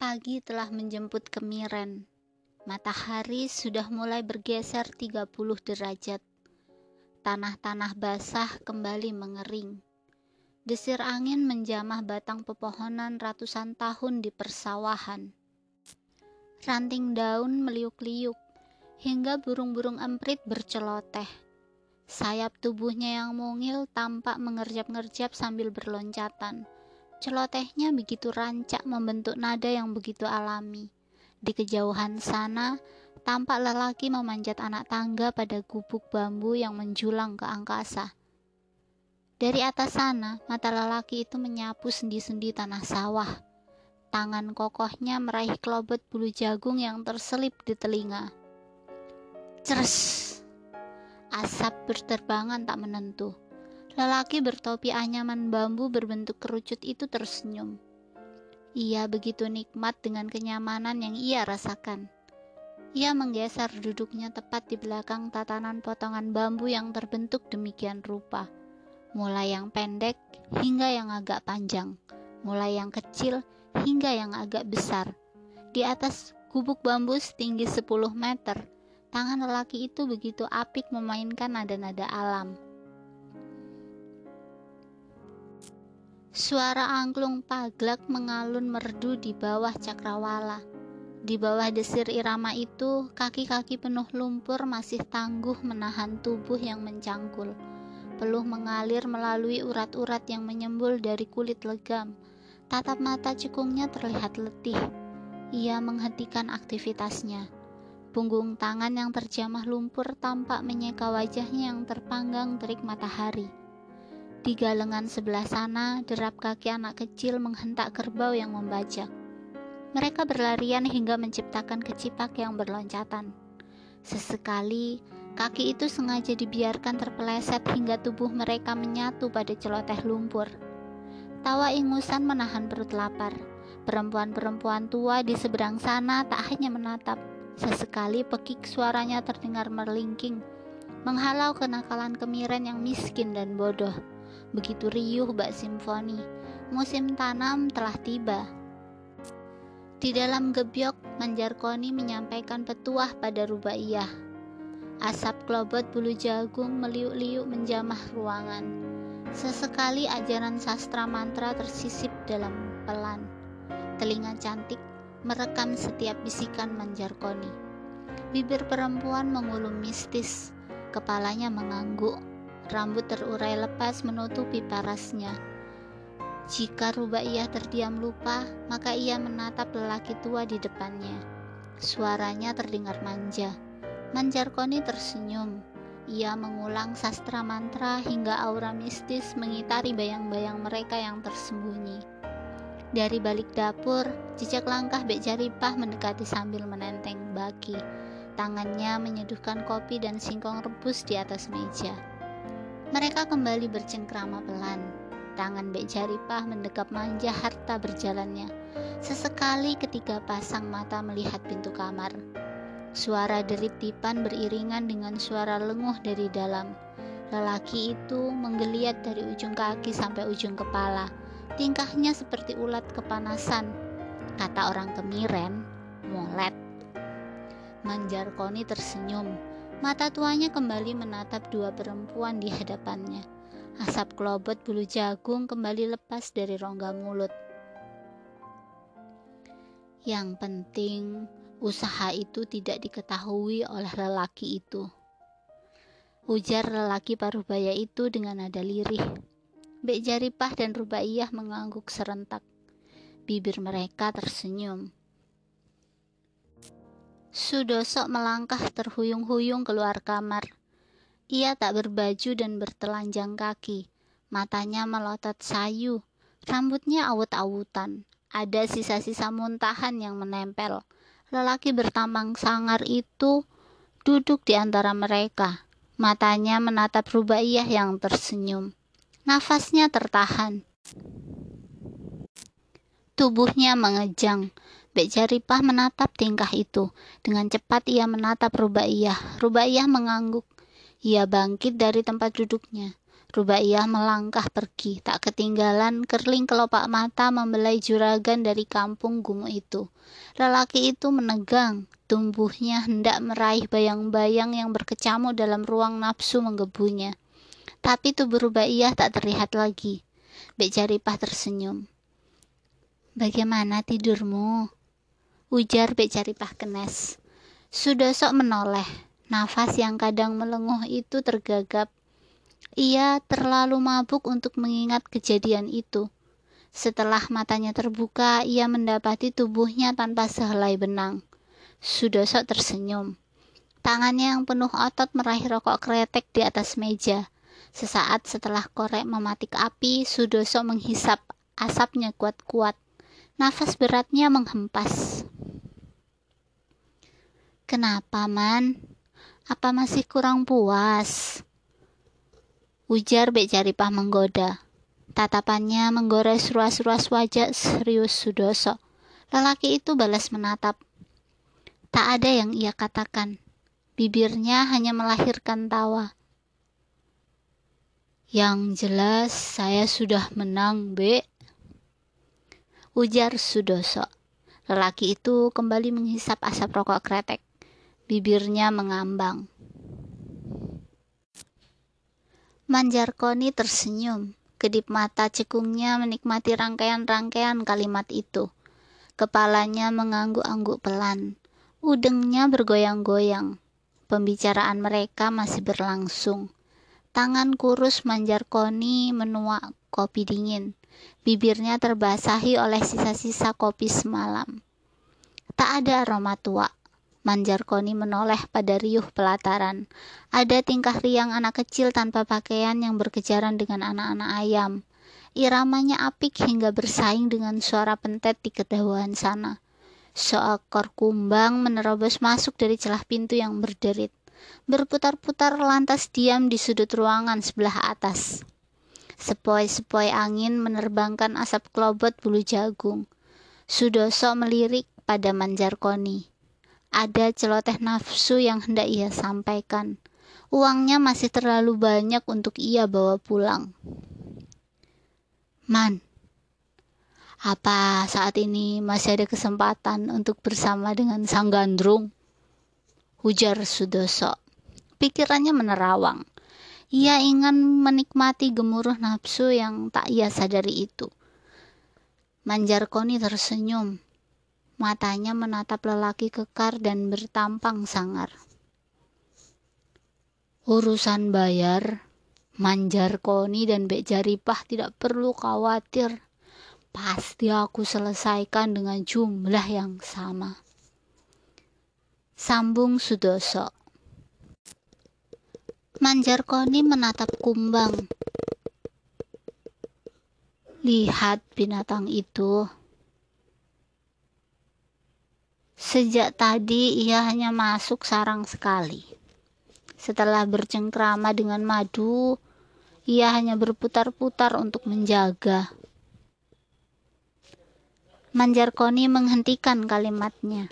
Pagi telah menjemput kemiren. Matahari sudah mulai bergeser 30 derajat. Tanah-tanah basah kembali mengering. Desir angin menjamah batang pepohonan ratusan tahun di persawahan. Ranting daun meliuk-liuk, hingga burung-burung emprit berceloteh. Sayap tubuhnya yang mungil tampak mengerjap-ngerjap sambil berloncatan. Celotehnya begitu rancak membentuk nada yang begitu alami. Di kejauhan sana, tampak lelaki memanjat anak tangga pada gubuk bambu yang menjulang ke angkasa. Dari atas sana, mata lelaki itu menyapu sendi-sendi tanah sawah. Tangan kokohnya meraih kelobot bulu jagung yang terselip di telinga. Ceres! Asap berterbangan tak menentu. Lelaki bertopi anyaman bambu berbentuk kerucut itu tersenyum. Ia begitu nikmat dengan kenyamanan yang ia rasakan. Ia menggeser duduknya tepat di belakang tatanan potongan bambu yang terbentuk demikian rupa mulai yang pendek hingga yang agak panjang, mulai yang kecil hingga yang agak besar. Di atas gubuk bambu setinggi 10 meter, tangan lelaki itu begitu apik memainkan nada-nada alam. Suara angklung paglak mengalun merdu di bawah cakrawala. Di bawah desir irama itu, kaki-kaki penuh lumpur masih tangguh menahan tubuh yang mencangkul peluh mengalir melalui urat-urat yang menyembul dari kulit legam. Tatap mata cekungnya terlihat letih. Ia menghentikan aktivitasnya. Punggung tangan yang terjamah lumpur tampak menyeka wajahnya yang terpanggang terik matahari. Di galengan sebelah sana, derap kaki anak kecil menghentak kerbau yang membajak. Mereka berlarian hingga menciptakan kecipak yang berloncatan. Sesekali, Kaki itu sengaja dibiarkan terpeleset hingga tubuh mereka menyatu pada celoteh lumpur. Tawa ingusan menahan perut lapar. Perempuan-perempuan tua di seberang sana tak hanya menatap, sesekali pekik suaranya terdengar merlingking, menghalau kenakalan kemiren yang miskin dan bodoh. Begitu riuh bak simfoni, musim tanam telah tiba. Di dalam gebyok, Manjarkoni menyampaikan petuah pada Rubaiyah Asap klobot bulu jagung meliuk-liuk menjamah ruangan. Sesekali ajaran sastra mantra tersisip dalam pelan. Telinga cantik merekam setiap bisikan Manjarkoni. Bibir perempuan mengulum mistis, kepalanya mengangguk, rambut terurai lepas menutupi parasnya. Jika Rubaiyah terdiam lupa, maka ia menatap lelaki tua di depannya. Suaranya terdengar manja Manjarkoni tersenyum. Ia mengulang sastra mantra hingga aura mistis mengitari bayang-bayang mereka yang tersembunyi. Dari balik dapur, jejak langkah Bek Jaripah mendekati sambil menenteng baki. Tangannya menyeduhkan kopi dan singkong rebus di atas meja. Mereka kembali bercengkrama pelan. Tangan Bek Jaripah mendekap manja harta berjalannya. Sesekali ketiga pasang mata melihat pintu kamar. Suara derit Tipan beriringan dengan suara lenguh dari dalam. Lelaki itu menggeliat dari ujung kaki sampai ujung kepala. Tingkahnya seperti ulat kepanasan. Kata orang kemiren, molet. Manjarkoni tersenyum. Mata tuanya kembali menatap dua perempuan di hadapannya. Asap kelobot bulu jagung kembali lepas dari rongga mulut. Yang penting, usaha itu tidak diketahui oleh lelaki itu. Ujar lelaki parubaya itu dengan nada lirih. Bek Jaripah dan Rubaiyah mengangguk serentak. Bibir mereka tersenyum. Sudosok melangkah terhuyung-huyung keluar kamar. Ia tak berbaju dan bertelanjang kaki. Matanya melotot sayu. Rambutnya awut-awutan. Ada sisa-sisa muntahan yang menempel Lelaki bertambang sangar itu duduk di antara mereka. Matanya menatap Rubaiyah yang tersenyum. Nafasnya tertahan. Tubuhnya mengejang. Bek Jaripah menatap tingkah itu. Dengan cepat ia menatap Rubaiyah. Rubaiyah mengangguk. Ia bangkit dari tempat duduknya. Rubaiyah melangkah pergi, tak ketinggalan kerling kelopak mata membelai juragan dari kampung Gumu itu. Lelaki itu menegang, tumbuhnya hendak meraih bayang-bayang yang berkecamuk dalam ruang nafsu menggebunya. Tapi tubuh Rubaiyah tak terlihat lagi. Bek Jaripah tersenyum. Bagaimana tidurmu? Ujar Bek Jaripah kenes. Sudah sok menoleh. Nafas yang kadang melenguh itu tergagap ia terlalu mabuk untuk mengingat kejadian itu. Setelah matanya terbuka, ia mendapati tubuhnya tanpa sehelai benang. Sudoso tersenyum. Tangannya yang penuh otot meraih rokok kretek di atas meja. Sesaat setelah korek mematik api, Sudoso menghisap asapnya kuat-kuat. Nafas beratnya menghempas. Kenapa, Man? Apa masih kurang puas? Ujar Bek Jaripah menggoda. Tatapannya menggores ruas-ruas wajah serius Sudoso. Lelaki itu balas menatap. Tak ada yang ia katakan. Bibirnya hanya melahirkan tawa. Yang jelas saya sudah menang, Bek. Ujar Sudoso. Lelaki itu kembali menghisap asap rokok kretek. Bibirnya mengambang. Manjarkoni tersenyum. Kedip mata cekungnya menikmati rangkaian-rangkaian kalimat itu. Kepalanya mengangguk-angguk pelan. Udengnya bergoyang-goyang. Pembicaraan mereka masih berlangsung. Tangan kurus Manjarkoni menuak kopi dingin. Bibirnya terbasahi oleh sisa-sisa kopi semalam. Tak ada aroma tua. Manjarkoni menoleh pada riuh pelataran. Ada tingkah riang anak kecil tanpa pakaian yang berkejaran dengan anak-anak ayam. Iramanya apik hingga bersaing dengan suara pentet di kedauan sana. Seekor kumbang menerobos masuk dari celah pintu yang berderit. Berputar-putar lantas diam di sudut ruangan sebelah atas. Sepoi-sepoi angin menerbangkan asap kelobot bulu jagung. Sudoso melirik pada Manjarkoni. Ada celoteh nafsu yang hendak ia sampaikan. Uangnya masih terlalu banyak untuk ia bawa pulang. Man, apa saat ini masih ada kesempatan untuk bersama dengan sang gandrung? Ujar Sudoso. Pikirannya menerawang. Ia ingin menikmati gemuruh nafsu yang tak ia sadari itu. Manjarkoni tersenyum Matanya menatap lelaki kekar dan bertampang sangar. Urusan bayar, Manjar Koni dan Bek Jaripah tidak perlu khawatir. Pasti aku selesaikan dengan jumlah yang sama. Sambung Sudoso. Manjar Koni menatap kumbang. Lihat binatang itu, Sejak tadi ia hanya masuk sarang sekali. Setelah bercengkrama dengan madu, ia hanya berputar-putar untuk menjaga. Manjarkoni menghentikan kalimatnya.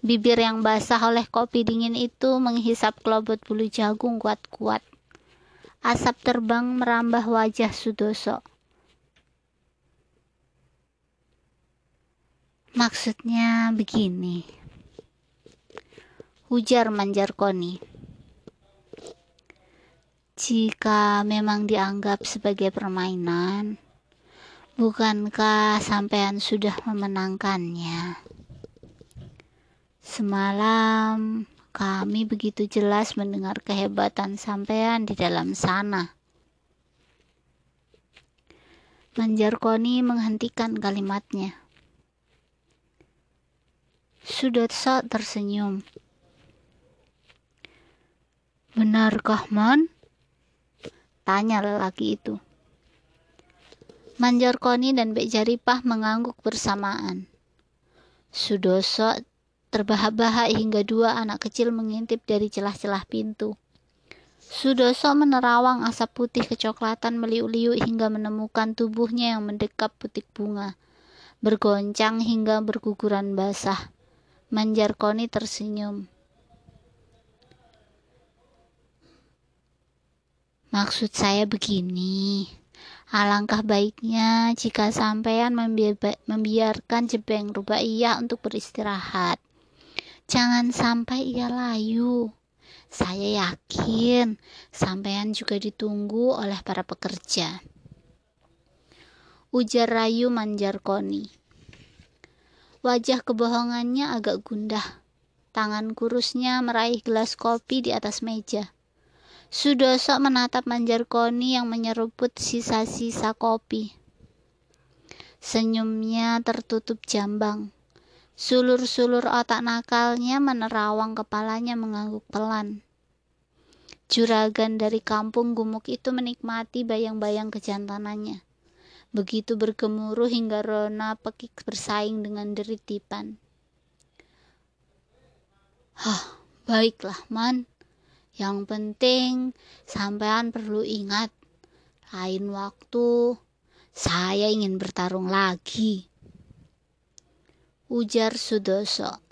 Bibir yang basah oleh kopi dingin itu menghisap kelobot bulu jagung kuat-kuat. Asap terbang merambah wajah Sudoso. Maksudnya begini. Ujar Manjarkoni. Jika memang dianggap sebagai permainan, bukankah sampean sudah memenangkannya? Semalam kami begitu jelas mendengar kehebatan sampean di dalam sana. Manjarkoni menghentikan kalimatnya. Sudatsa tersenyum. Benarkah, Man? Tanya lelaki itu. Manjarkoni dan Bek Jaripah mengangguk bersamaan. Sudoso terbahak-bahak hingga dua anak kecil mengintip dari celah-celah pintu. Sudoso menerawang asap putih kecoklatan meliuk-liuk hingga menemukan tubuhnya yang mendekap putik bunga, bergoncang hingga berguguran basah. Maksud saya begini, alangkah baiknya jika sampean membiarkan Jebeng Rubaiyah untuk beristirahat. Jangan sampai ia layu. Saya yakin sampean juga ditunggu oleh para pekerja. Ujar Rayu Manjarkoni. Wajah kebohongannya agak gundah. Tangan kurusnya meraih gelas kopi di atas meja. Sudoso menatap Manjarkoni yang menyeruput sisa-sisa kopi. Senyumnya tertutup jambang. Sulur-sulur otak nakalnya menerawang kepalanya mengangguk pelan. Juragan dari kampung gumuk itu menikmati bayang-bayang kejantanannya. Begitu bergemuruh hingga Rona pekik bersaing dengan deritipan. Hah, baiklah, Man. Yang penting, sampean perlu ingat, lain waktu saya ingin bertarung lagi ujar Sudoso.